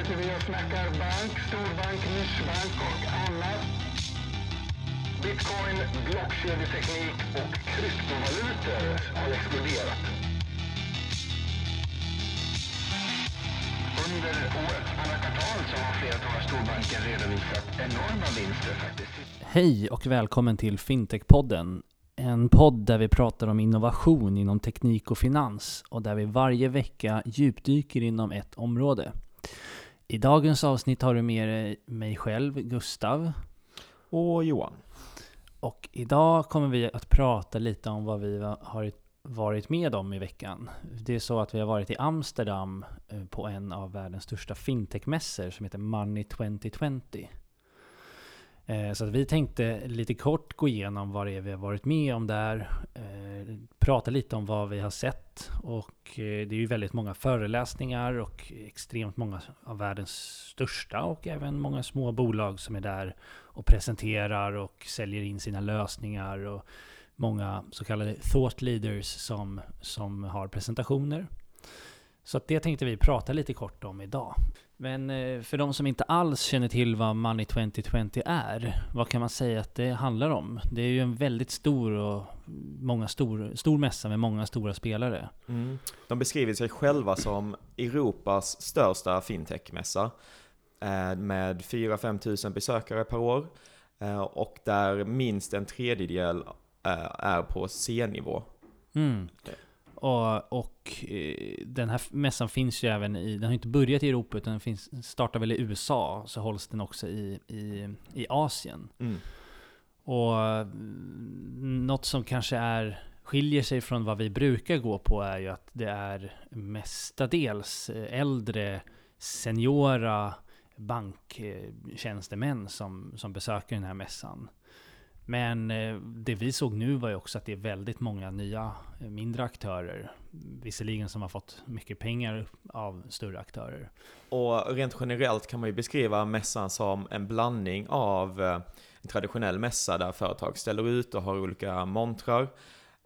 sitter vi och snackar bank, storbank, nischbank och annat. Bitcoin, blockkedjeteknik och kryptovalutor har exploderat. Under årets andra kvartal så har flera flertalet storbanker redovisat enorma vinster faktiskt. Hej och välkommen till Fintech-podden. En podd där vi pratar om innovation inom teknik och finans och där vi varje vecka djupdyker inom ett område. I dagens avsnitt har du med dig mig själv, Gustav. Och Johan. Och idag kommer vi att prata lite om vad vi har varit med om i veckan. Det är så att vi har varit i Amsterdam eh, på en av världens största fintech-mässor som heter Money 2020. Eh, så att vi tänkte lite kort gå igenom vad det är vi har varit med om där. Eh, prata lite om vad vi har sett. Och eh, det är ju väldigt många föreläsningar och extremt många av världens största och även många små bolag som är där och presenterar och säljer in sina lösningar. Och många så kallade thought leaders som, som har presentationer. Så att det tänkte vi prata lite kort om idag. Men eh, för de som inte alls känner till vad Money 2020 är, vad kan man säga att det handlar om? Det är ju en väldigt stor och många stor, stor mässa med många stora spelare. Mm. De beskriver sig själva som Europas största fintech-mässa eh, med 4-5 tusen besökare per år eh, och där minst en tredjedel är på C-nivå. Mm. Och, och eh, den här mässan finns ju även i, den har inte börjat i Europa utan den finns, startar väl i USA, så hålls den också i, i, i Asien. Mm. Och mm, något som kanske är, skiljer sig från vad vi brukar gå på är ju att det är mestadels äldre, seniora banktjänstemän som, som besöker den här mässan. Men eh, det vi såg nu var ju också att det är väldigt många nya eh, mindre aktörer. Visserligen som har fått mycket pengar av större aktörer. Och rent generellt kan man ju beskriva mässan som en blandning av eh, en traditionell mässa där företag ställer ut och har olika montrar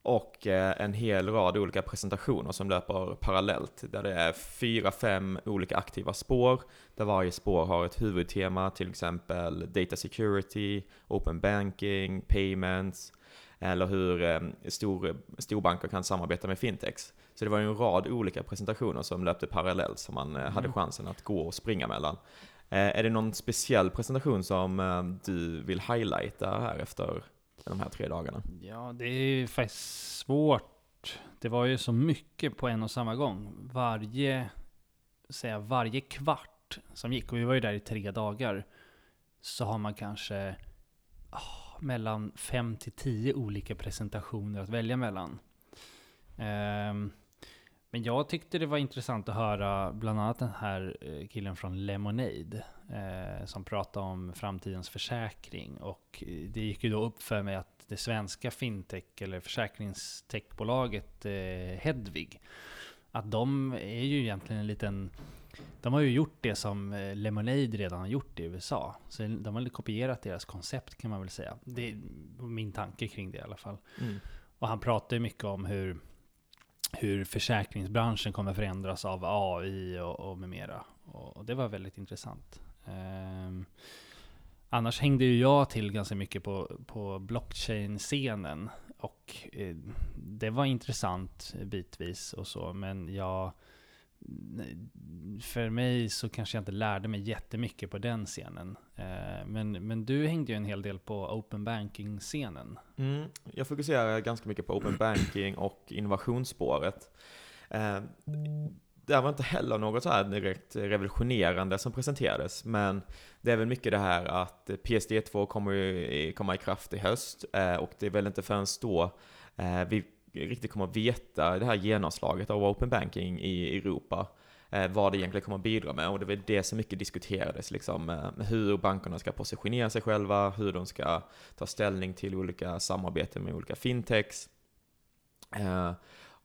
och en hel rad olika presentationer som löper parallellt. Där det är fyra, fem olika aktiva spår, där varje spår har ett huvudtema, till exempel data security, open banking, payments, eller hur eh, stor, storbanker kan samarbeta med fintechs. Så det var ju en rad olika presentationer som löpte parallellt som man eh, mm. hade chansen att gå och springa mellan. Är det någon speciell presentation som du vill highlighta här efter de här tre dagarna? Ja, det är ju faktiskt svårt. Det var ju så mycket på en och samma gång. Varje, säga, varje kvart som gick, och vi var ju där i tre dagar, så har man kanske oh, mellan fem till tio olika presentationer att välja mellan. Um, men jag tyckte det var intressant att höra bland annat den här eh, killen från Lemonade eh, som pratade om framtidens försäkring. Och eh, det gick ju då upp för mig att det svenska fintech eller försäkringstechbolaget eh, Hedvig, att de är ju egentligen en liten de har ju gjort det som eh, Lemonade redan har gjort i USA. Så de har kopierat deras koncept kan man väl säga. Det är min tanke kring det i alla fall. Mm. Och han pratar ju mycket om hur hur försäkringsbranschen kommer förändras av AI och, och med mera. Och det var väldigt intressant. Um, annars hängde ju jag till ganska mycket på, på blockchain-scenen. Och eh, det var intressant bitvis och så, men jag för mig så kanske jag inte lärde mig jättemycket på den scenen. Eh, men, men du hängde ju en hel del på open banking-scenen. Mm, jag fokuserar ganska mycket på open banking och innovationsspåret. Eh, det var inte heller något så här direkt revolutionerande som presenterades, men det är väl mycket det här att PSD2 kommer komma i kraft i höst eh, och det är väl inte förrän då vi riktigt kommer att veta det här genomslaget av open banking i Europa. Eh, vad det egentligen kommer att bidra med och det var det som mycket diskuterades liksom. Eh, hur bankerna ska positionera sig själva, hur de ska ta ställning till olika samarbeten med olika fintechs. Eh,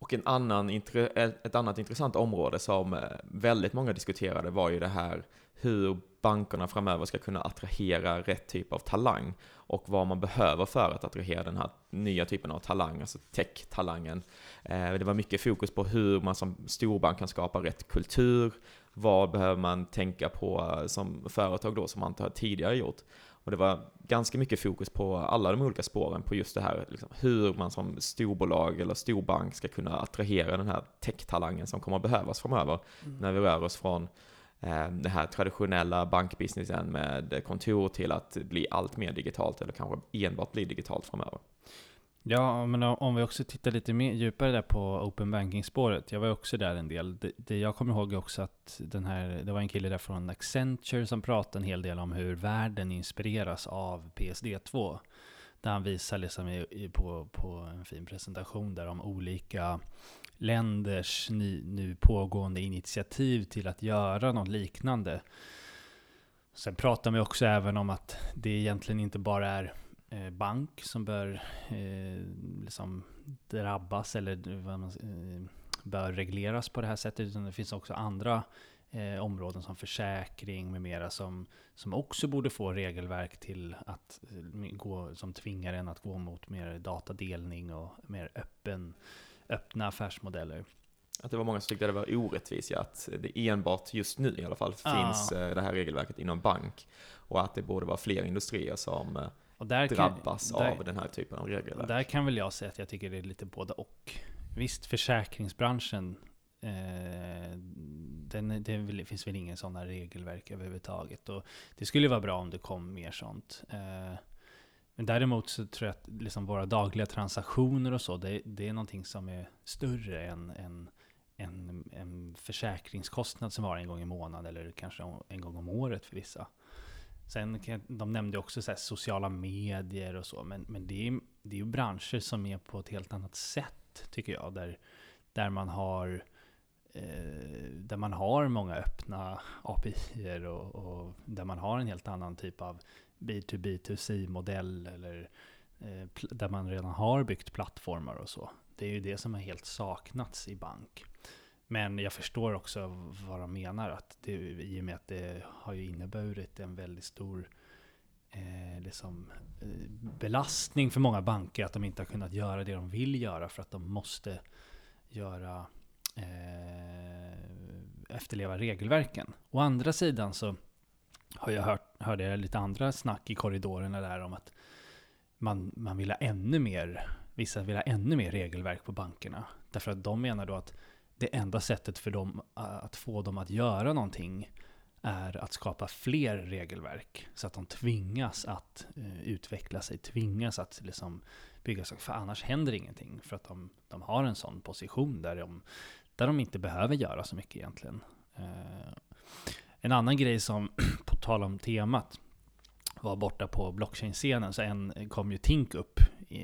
och en annan, ett annat intressant område som väldigt många diskuterade var ju det här hur bankerna framöver ska kunna attrahera rätt typ av talang och vad man behöver för att attrahera den här nya typen av talang, alltså tech-talangen. Eh, det var mycket fokus på hur man som storbank kan skapa rätt kultur vad behöver man tänka på eh, som företag då som man inte tidigare gjort? Och det var ganska mycket fokus på alla de olika spåren på just det här, liksom, hur man som storbolag eller storbank ska kunna attrahera den här tech-talangen som kommer att behövas framöver Mm. när vi rör oss från Eh, den här traditionella bankbusinessen med kontor till att bli allt mer digitalt eller kanske enbart bli digitalt framöver. Ja, men om- vi också tittar lite mer djupare där på open banking-spåret. Jag var ju också där en del. Det, det jag kommer ihåg är också att den här, det var en kille där från Accenture som pratade en hel del om hur världen inspireras av PSD2. Där han visar liksom i, i, på, på en fin presentation där om olika länders ny, nu pågående initiativ till att göra något liknande. Sen pratar vi också även om att det egentligen inte bara är eh, bank som bör eh, liksom drabbas eller eh, vad man, eh, bör regleras på det här sättet. Utan det finns också andra eh, områden som försäkring med mera som, som också borde få regelverk till att eh, gå, som tvingar en att gå mot mer datadelning och mer öppen, öppna affärsmodeller. Att det var många som tyckte det var orättvist, ja, att det enbart just nu i alla fall Ja. finns eh, det här regelverket inom bank. Och att det borde vara fler industrier som eh, där kan- drabbas där- av den här typen av regelverk. Där kan väl jag säga att jag tycker det är lite både och. Visst, försäkringsbranschen, eh, den, det finns väl ingen sådana regelverk överhuvudtaget. Och det skulle vara bra om det kom mer sånt. Eh, men däremot så tror jag att liksom våra dagliga transaktioner och så, det, det är någonting som är större än, än en, en försäkringskostnad som var en gång i månaden eller kanske en gång om året för vissa. Sen de nämnde också så här sociala medier och så, men, men det, är, det är ju branscher som är på ett helt annat sätt, tycker jag. Där, där man har eh, där man har många öppna API och, och där man har en helt annan typ av B2B2C-modell eller eh, där man redan har byggt plattformar och så. Det är ju det som har helt saknats i bank. Men jag förstår också vad de menar, att det, i och med att det har ju inneburit en väldigt stor eh, liksom, eh, belastning för många banker att de inte har kunnat göra det de vill göra för att de måste göra eh, efterleva regelverken. Å andra sidan så har jag hört, hörde jag lite andra snack i korridorerna där om att man, man vill ha ännu mer, vissa vill ha ännu mer regelverk på bankerna. Därför att de menar då att det enda sättet för dem att få dem att göra någonting är att skapa fler regelverk. Så att de tvingas att eh, utveckla sig, tvingas att liksom bygga saker. För annars händer ingenting. För att de, de har en sån position där de, där de inte behöver göra så mycket egentligen. Eh, en annan grej som, på tal om temat, var borta på blockchain-scenen. Så en kom ju Tink upp.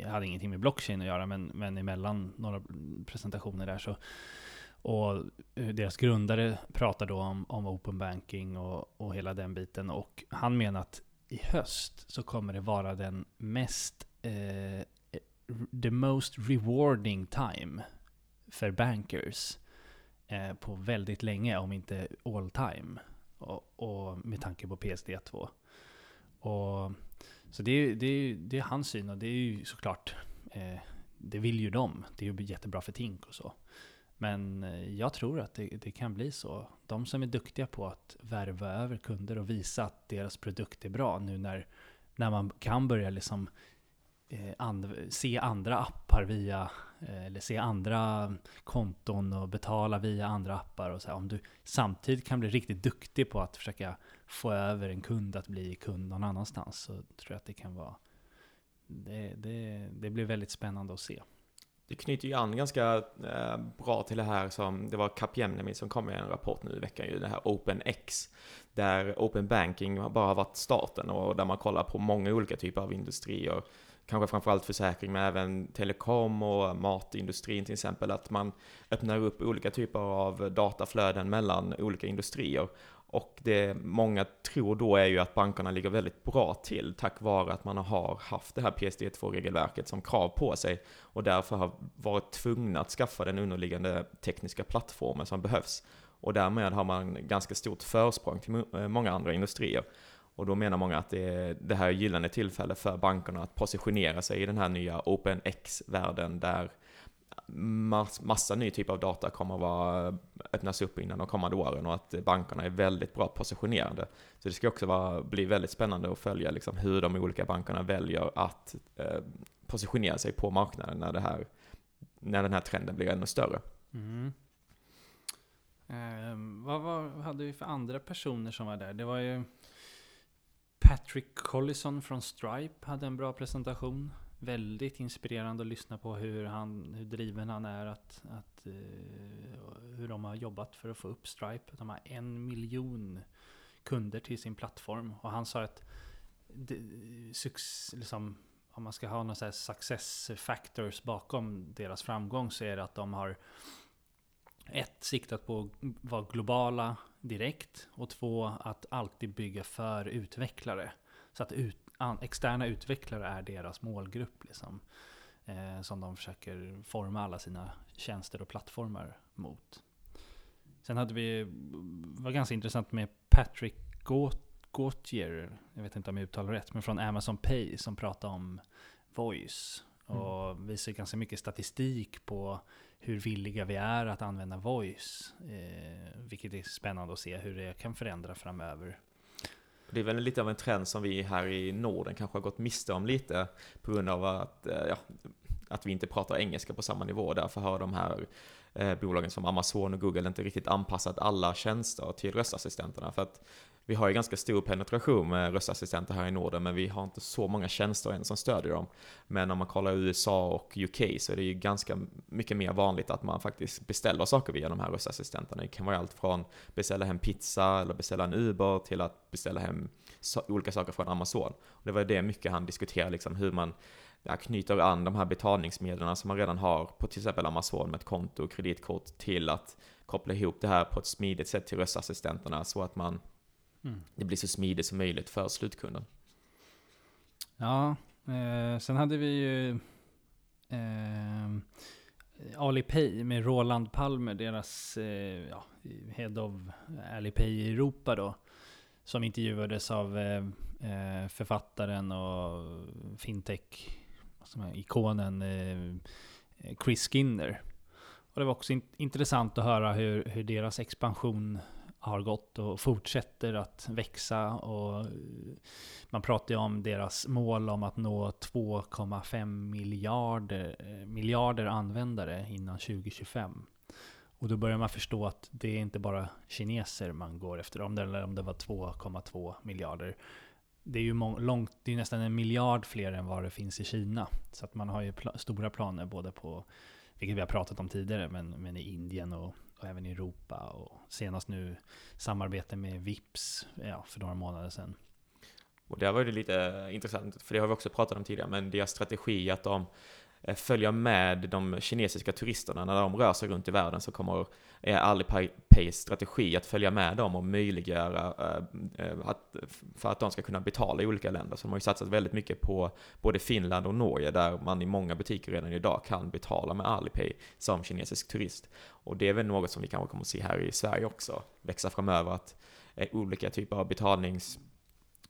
hade ingenting med blockchain att göra, men, men emellan några presentationer där så och eh, deras grundare pratar då om, om open banking och, och hela den biten. Och han menar att i höst så kommer det vara den mest, eh, the most rewarding time för bankers eh, på väldigt länge, om inte all time. Och, och med tanke på PSD2. Och, så det är, det, är, det är hans syn och det är ju såklart, eh, det vill ju de. Det är ju jättebra för Tink och så. Men eh, jag tror att det, det kan bli så. De som är duktiga på att värva över kunder och visa att deras produkt är bra nu när, när man kan börja liksom eh, and, se andra appar via, Eh, eller se andra konton och betala via andra appar och så här. Om du samtidigt kan bli riktigt duktig på att försöka få över en kund att bli kund någon annanstans så tror jag att det kan vara det, det, det blir väldigt spännande att se. Det knyter ju an ganska eh, bra till det här som, det var Capgemini som kom med en rapport nu i veckan ju, det här OpenX. Där Open Banking bara har varit starten och där man kollar på många olika typer av industrier. Kanske framförallt försäkring men även telekom och matindustrin till exempel. Att man öppnar upp olika typer av dataflöden mellan olika industrier. Och det många tror då är ju att bankerna ligger väldigt bra till tack vare att man har haft det här PSD2-regelverket som krav på sig och därför har varit tvungna att skaffa den underliggande tekniska plattformen som behövs. Och därmed har man ganska stort försprång till eh, många andra industrier. Och då menar många att det, är, det här är gyllene tillfälle för bankerna att positionera sig i den här nya OpenX-världen där mass, massa ny typ av data kommer att vara, öppnas upp innan de kommande åren och att bankerna är väldigt bra positionerade. Så det ska också vara, bli väldigt spännande att följa liksom hur de olika bankerna väljer att eh, positionera sig på marknaden när, det här, när den här trenden blir ännu större. Mm. Eh, vad, vad hade vi för andra personer som var där? Det var ju Patrick Collison från Stripe hade en bra presentation. Väldigt inspirerande att lyssna på hur, han, hur driven han är. Att, att, uh, hur de har jobbat för att få upp Stripe. De har en miljon kunder till sin plattform. Och han sa att det, liksom, om man ska ha några success factors bakom deras framgång så är det att de har ett, siktat på att vara globala direkt och två, att alltid bygga för utvecklare. Så att ut, an, externa utvecklare är deras målgrupp liksom. Eh, som de försöker forma alla sina tjänster och plattformar mot. Sen hade vi, var ganska intressant med Patrick Gautier, jag vet inte om jag uttalar rätt, men från Amazon Pay som pratade om voice. Och mm. visar ganska mycket statistik på hur villiga vi är att använda voice. Eh, vilket är spännande att se hur det kan förändra framöver. Det är väl lite av en trend som vi här i Norden kanske har gått miste om lite på grund av att, eh, ja, att vi inte pratar engelska på samma nivå. Därför har de här eh, bolagen som Amazon och Google inte riktigt anpassat alla tjänster till röstassistenterna. För att vi har ju ganska stor penetration med röstassistenter här i Norden, men vi har inte så många tjänster än som stödjer dem. Men om man kollar USA och UK så är det ju ganska mycket mer vanligt att man faktiskt beställer saker via de här röstassistenterna. Det kan vara allt från beställa hem pizza eller beställa en Uber till att beställa hem olika saker från Amazon. Och det var det mycket han diskuterade, liksom hur man ja, knyter an de här betalningsmedlen som man redan har på till exempel Amazon med ett konto och kreditkort till att koppla ihop det här på ett smidigt sätt till röstassistenterna så att man Mm. Det blir så smidigt som möjligt för slutkunden. Ja, eh, sen hade vi ju eh, Alipay med Roland Palmer, deras eh, ja, Head of Alipay i Europa då. Som intervjuades av eh, eh författaren och som är ikonen eh, Chris Skinner. Och det var också in intressant att höra hur, hur deras expansion har gått och fortsätter att växa. Och eh, man pratar ju om deras mål om att nå 2,5 miljarder, eh, miljarder användare innan 2025. Och då börjar man förstå att det är inte bara kineser man går efter, om det, eller om det var 2,2 miljarder. Det är ju långt, det är nästan en miljard fler än vad det finns i Kina. Så att man har ju pl stora planer både på, vilket vi har pratat om tidigare, men, men i Indien och och även i Europa. Och senast nu samarbete med Vips ja, för några månader sedan. Och där var det lite intressant, för det har vi också pratat om tidigare, men deras strategi att de Eh, följa med de kinesiska turisterna när de rör sig runt i världen så kommer är Alipays strategi att följa med dem och möjliggöra äh, att, för att de ska kunna betala i olika länder. Så de har ju satsat väldigt mycket på både Finland och Norge där man i många butiker redan idag kan betala med Alipay som kinesisk turist. Och det är väl något som vi kanske kommer att se här i Sverige också växa framöver att äh, olika typer av betalnings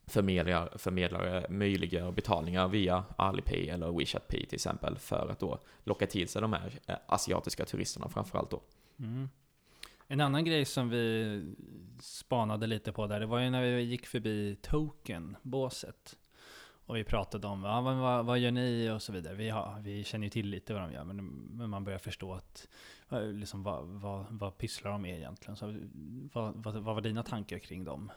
förmedlare, förmedlare möjliggör betalningar via Alipay eller WeChat Pay till exempel för att då locka till sig de här eh, asiatiska turisterna framförallt då. Mm. En annan grej som vi spanade lite på där, det var ju när vi gick förbi Token-båset. Och vi pratade om, ja, vad, vad gör ni och så vidare. Vi, har, vi känner ju till lite vad de gör, men, men man börjar förstå att, eh, liksom, vad, vad, vad pysslar de med egentligen? Så, vad, vad, vad var dina tankar kring dem?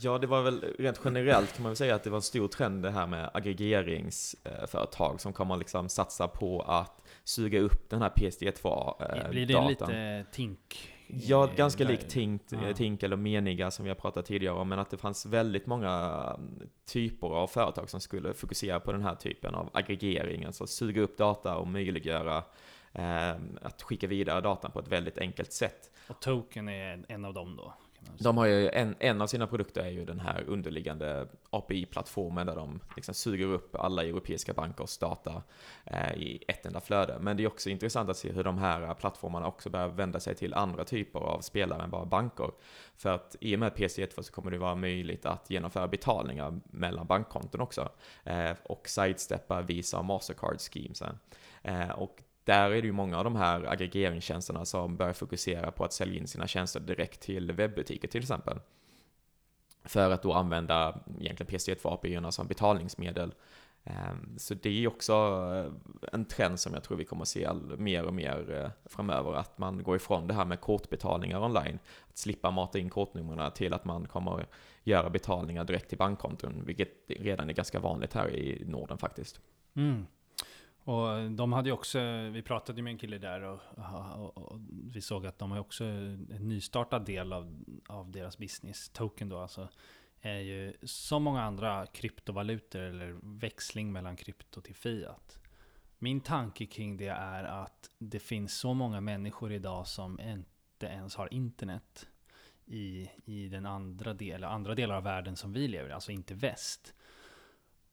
Ja, det var väl rent generellt kan man väl säga att det var en stor trend det här med aggregeringsföretag som kommer liksom satsa på att suga upp den här PSD2-datan. Blir det lite Tink? Ja, ganska likt Tink, ja. Tink eller Meniga som vi har pratat tidigare om, men att det fanns väldigt många mm, typer av företag som skulle fokusera på den här typen av aggregering, alltså suga upp data och möjliggöra eh, att skicka vidare datan på ett väldigt enkelt sätt. Och Token är en av dem då? De har ju en, en av sina produkter är ju den här underliggande API-plattformen där de liksom suger upp alla europeiska bankers data eh, i ett enda flöde. Men det är också intressant att se hur de här plattformarna också börjar vända sig till andra typer av spelare än bara banker. För att i och med PC1 så kommer det vara möjligt att genomföra betalningar mellan bankkonton också. Eh, och sidesteppa Visa och Mastercard schemesen. Eh, och där är det ju många av de här aggregeringstjänsterna som börjar fokusera på att sälja in sina tjänster direkt till webbutiker till exempel. För att då använda egentligen PC2 API som betalningsmedel. Ehm, så det är också eh, en trend som jag tror vi kommer att se mer och mer eh, framöver, att man går ifrån det här med kortbetalningar online, att slippa mata in kortnumren till att man kommer göra betalningar direkt till bankkonton, vilket redan är ganska vanligt här i Norden faktiskt. Mm. Och de hade ju också, vi pratade med en kille där och, och, och, vi såg att de har också en nystartad del av, av deras business, token då alltså, är ju som många andra kryptovalutor eller växling mellan krypto till fiat. Min tanke kring det är att det finns så många människor idag som inte ens har internet i, i den andra delen, andra delar av världen som vi lever i, alltså inte väst.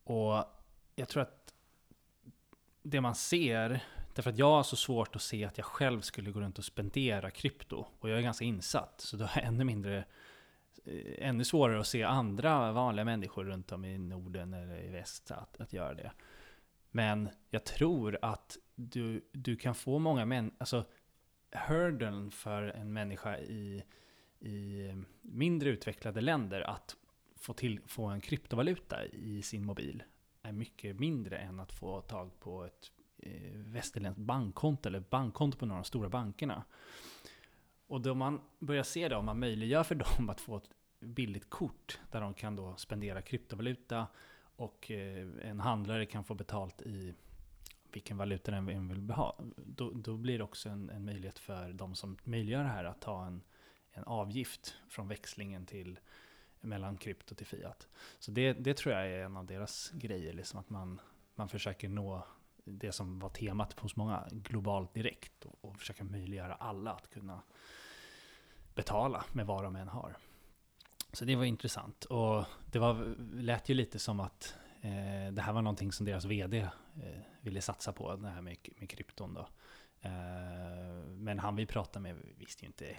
Och jag tror att det man ser, därför att jag har så svårt att se att jag själv skulle gå runt och spendera krypto. Och jag är ganska insatt, så då har jag ännu mindre eh, ännu svårare att se andra vanliga människor runt om i Norden eller i väst att, att göra det. Men jag tror att du, du kan få många människor, alltså hurdlen för en människa i, i mindre utvecklade länder att få, till, få en kryptovaluta i sin mobil är mycket mindre än att få tag på ett eh, västerländskt bankkonto eller bankkonto på några av de stora bankerna. Och då man börjar se det, om man möjliggör för dem att få ett billigt kort där de kan då spendera kryptovaluta och eh, en handlare kan få betalt i vilken valuta den vill ha. Då, då blir det också en, en, möjlighet för de som möjliggör det här att ta en, en avgift från växlingen till mellan krypto till fiat. Så det, det tror jag är en av deras grejer, liksom att man, man försöker nå det som var temat hos många, globalt direkt och, och försöka möjliggöra alla att kunna betala med vad de än har. Så det var intressant och det var, lät ju lite som att eh, det här var någonting som deras vd eh, ville satsa på, det här med, med krypton då. Eh, men han vi pratade med visste ju inte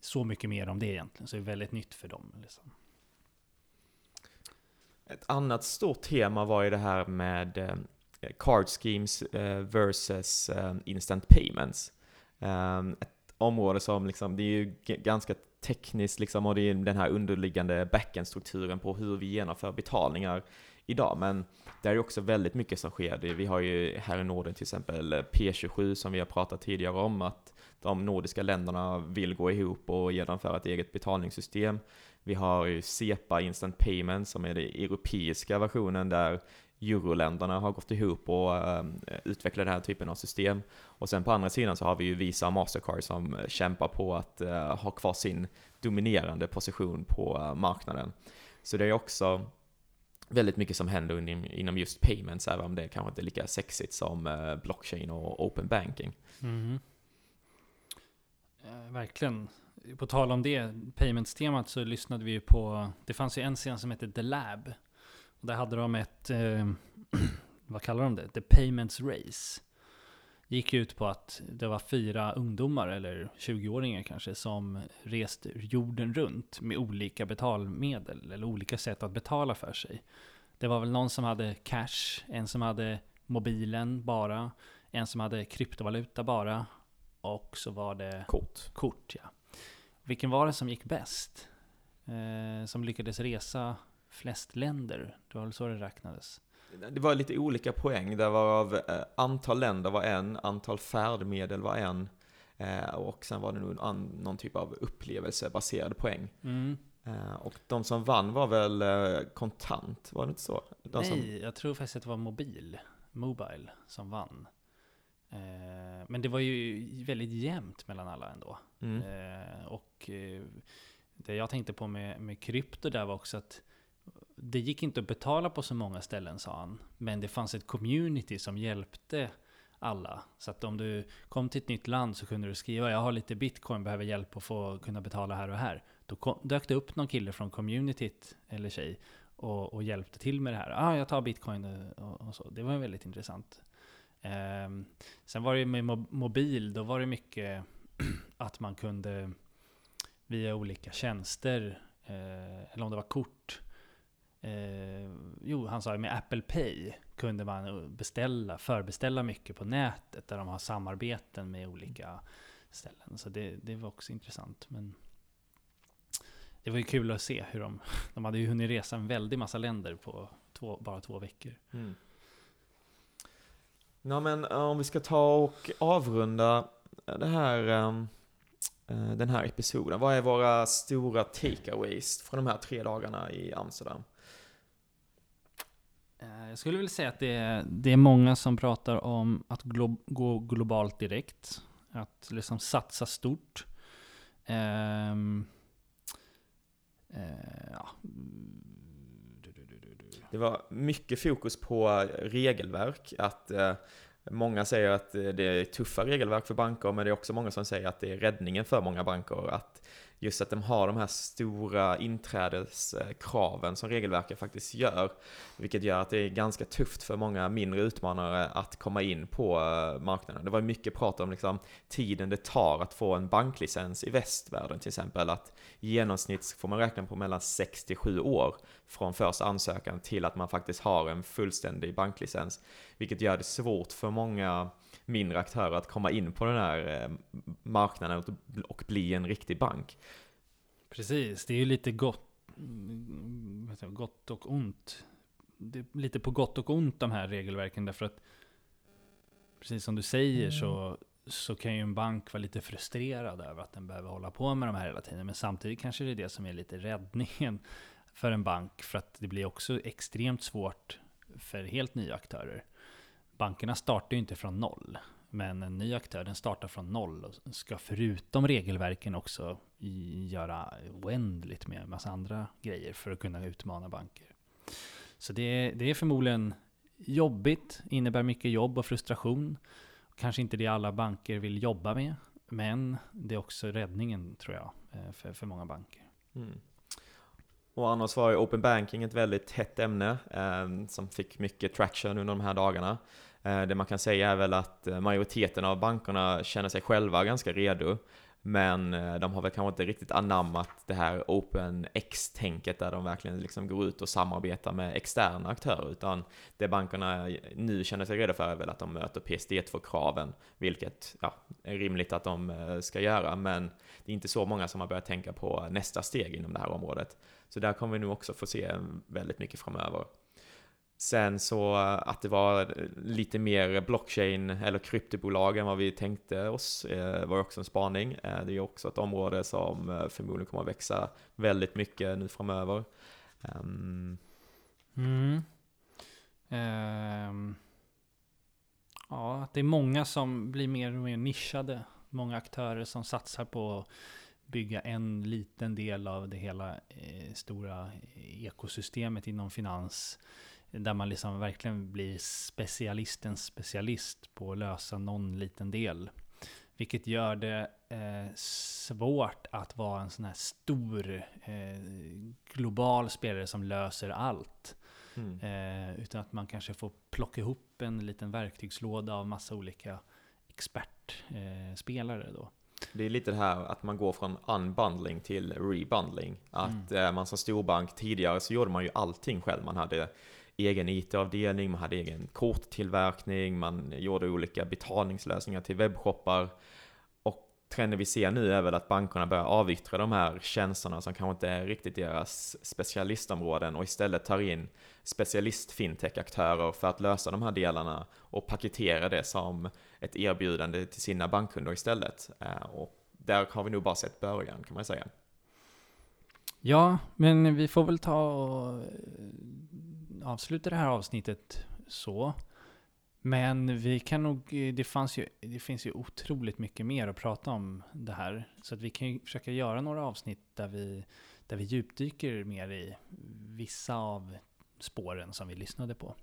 så mycket mer om det egentligen, så det är väldigt nytt för dem. Liksom. Ett annat stort tema var ju det här med eh, card schemes eh, versus eh, instant payments. Ehm, ett område som liksom, det är ju ganska tekniskt liksom och det är den här underliggande backend-strukturen på hur vi genomför betalningar idag. Men det är ju också väldigt mycket som sker. Vi har ju här i Norden till exempel eh, P27 som vi har pratat tidigare om, att de nordiska länderna vill gå ihop och genomföra ett eget betalningssystem. Vi har ju SEPA Instant Payment som är den europeiska versionen där euroländerna har gått ihop och äh, utvecklat den här typen av system. Och sen på andra sidan så har vi ju Visa och Mastercard som eh, kämpar på att äh, ha kvar sin dominerande position på äh, marknaden. Så det är också väldigt mycket som händer inom, just payments, även om det kanske inte är lika sexigt som eh, blockchain och open banking. Mm. verkligen på tal om det, payments-temat, så lyssnade vi ju på, det fanns ju en scen som hette The Lab. Och där hade de ett, eh, vad kallar de det? The Payments Race. Gick ut på att det var fyra ungdomar, eller 20-åringar kanske, som reste jorden runt med olika betalmedel, eller olika sätt att betala för sig. Det var väl någon som hade cash, en som hade mobilen bara, en som hade kryptovaluta bara, och så var det kort. kort ja. Vilken var det som gick bäst? Eh, som lyckades resa flest länder? Det var väl så det räknades? Det var lite olika poäng. Det var av eh, antal länder var en, antal färdmedel var en. Eh, och sen var det nog an, någon typ av upplevelsebaserad poäng. Mm. Eh, och de som vann var väl kontant, var det inte så? De Nej, som... jag tror faktiskt att det var mobil, Mobile, som vann. Men det var ju väldigt jämnt mellan alla ändå. Mm. Och det jag tänkte på med, med krypto där var också att det gick inte att betala på så många ställen sa han. Men det fanns ett community som hjälpte alla. Så att om du kom till ett nytt land så kunde du skriva jag har lite bitcoin, behöver hjälp att få kunna betala här och här. Då kom, dök det upp någon kille från communityt, eller tjej, och, och hjälpte till med det här. Ah, jag tar bitcoin eh, och, och så. Det var väldigt intressant. Eh, sen var det med mobil, då var det mycket att man kunde via olika tjänster, eh, eller om det var kort, Eh, jo, han sa ju med Apple Pay kunde man beställa, förbeställa mycket på nätet där de har samarbeten med olika ställen. Så det, det var också intressant. Men det var ju kul att se hur de, de hade ju hunnit resa en väldig massa länder på två, bara två veckor. Mm. Ja men eh, om vi ska ta och avrunda det här, ehm, eh, den här episoden. Vad är våra stora takeaways från de här tre dagarna i Amsterdam? Eh, jag skulle vilja säga att det är, det är många som pratar om att glo gå globalt direkt. Att liksom satsa stort. Um, uh, ja. Det var mycket fokus på regelverk. Att uh, Många säger att det är tuffa regelverk för banker, men det är också många som säger att det är räddningen för många banker. Att just att de har de här stora inträdeskraven som regelverket faktiskt gör. Vilket gör att det är ganska tufft för många mindre utmanare att komma in på eh, marknaden. Det var mycket prat om liksom, tiden det tar att få en banklicens i västvärlden till exempel. Att i genomsnitt får man räkna på mellan 6 till 7 år från första ansökan till att man faktiskt har en fullständig banklicens. Vilket gör det svårt för många mindre aktörer att komma in på den här eh, marknaden och bli en riktig bank. Precis, det är ju lite gott, gott och ont. Det är lite på gott och ont de här regelverken därför att precis som du säger så, mm. så kan ju en bank vara lite frustrerad över att den behöver hålla på med de här hela tiden. Men samtidigt kanske det är det som är lite räddningen för en bank för att det blir också extremt svårt för helt nya aktörer bankerna startar ju inte från noll. Men en ny aktör den startar från noll och ska förutom regelverken också göra oändligt med en massa andra grejer för att kunna utmana banker. Så det, det är förmodligen jobbigt, innebär mycket jobb och frustration. Kanske inte det alla banker vill jobba med, men det är också räddningen tror jag eh, för, för många banker. Mm. Och annars var ju Open Banking ett väldigt hett ämne eh, som fick mycket traction under de här dagarna. Eh, det man kan säga är väl att eh, majoriteten av bankerna känner sig själva ganska redo. Men eh, de har väl kanske inte riktigt anammat det här OpenX-tänket där de verkligen liksom går ut och samarbetar med externa aktörer. Utan det bankerna nu känner sig redo för är väl att de möter PSD2-kraven, vilket ja, är rimligt att de eh, ska göra. Men det är inte så många som har börjat tänka på nästa steg inom det här området. Så där kommer vi nog också få se väldigt mycket framöver. Sen så eh, att det var lite mer blockchain eller kryptobolag än vad vi tänkte oss eh, var också en spaning. Eh, det är också ett område som förmodligen kommer att växa väldigt mycket nu framöver. Um. Mm. Um. Ja, det är många som blir mer och mer nischade. Många aktörer som satsar på att bygga en liten del av det hela eh, stora ekosystemet inom finans där man liksom verkligen blir specialistens specialist på att lösa någon liten del. Vilket gör det eh, svårt att vara en sån här stor eh, global spelare som löser allt. Mm. Eh, utan att man kanske får plocka ihop en liten verktygslåda av massa olika expertspelare då. Det är lite det här att man går från unbundling till rebundling. Att mm. Eh, man som storbank tidigare så gjorde man ju allting själv. Man hade egen IT-avdelning, man hade egen korttillverkning, man gjorde olika betalningslösningar till webbshoppar. Trenden vi ser nu är väl att bankerna börjar avyttra de här tjänsterna som kanske inte är riktigt deras specialistområden och istället tar in specialist fintech-aktörer för att lösa de här delarna och paketera det som ett erbjudande till sina bankkunder istället. Eh, och där har vi nog bara sett början kan man säga. Ja, men vi får väl ta och eh, avsluta det här avsnittet så. Men vi kan nog, det, fanns ju, det finns ju otroligt mycket mer att prata om det här. Så att vi kan ju försöka göra några avsnitt där vi, där vi djupdyker mer i vissa av spåren som vi lyssnade på.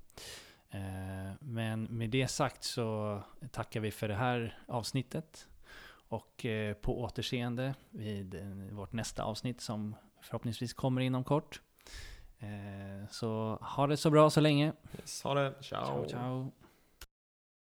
Eh, men med det sagt så tackar vi för det här avsnittet. Och eh, på återseende vid vårt nästa avsnitt som förhoppningsvis kommer inom kort. Eh, så ha det så bra så länge. Yes, ha det. Ciao. Ciao, ciao.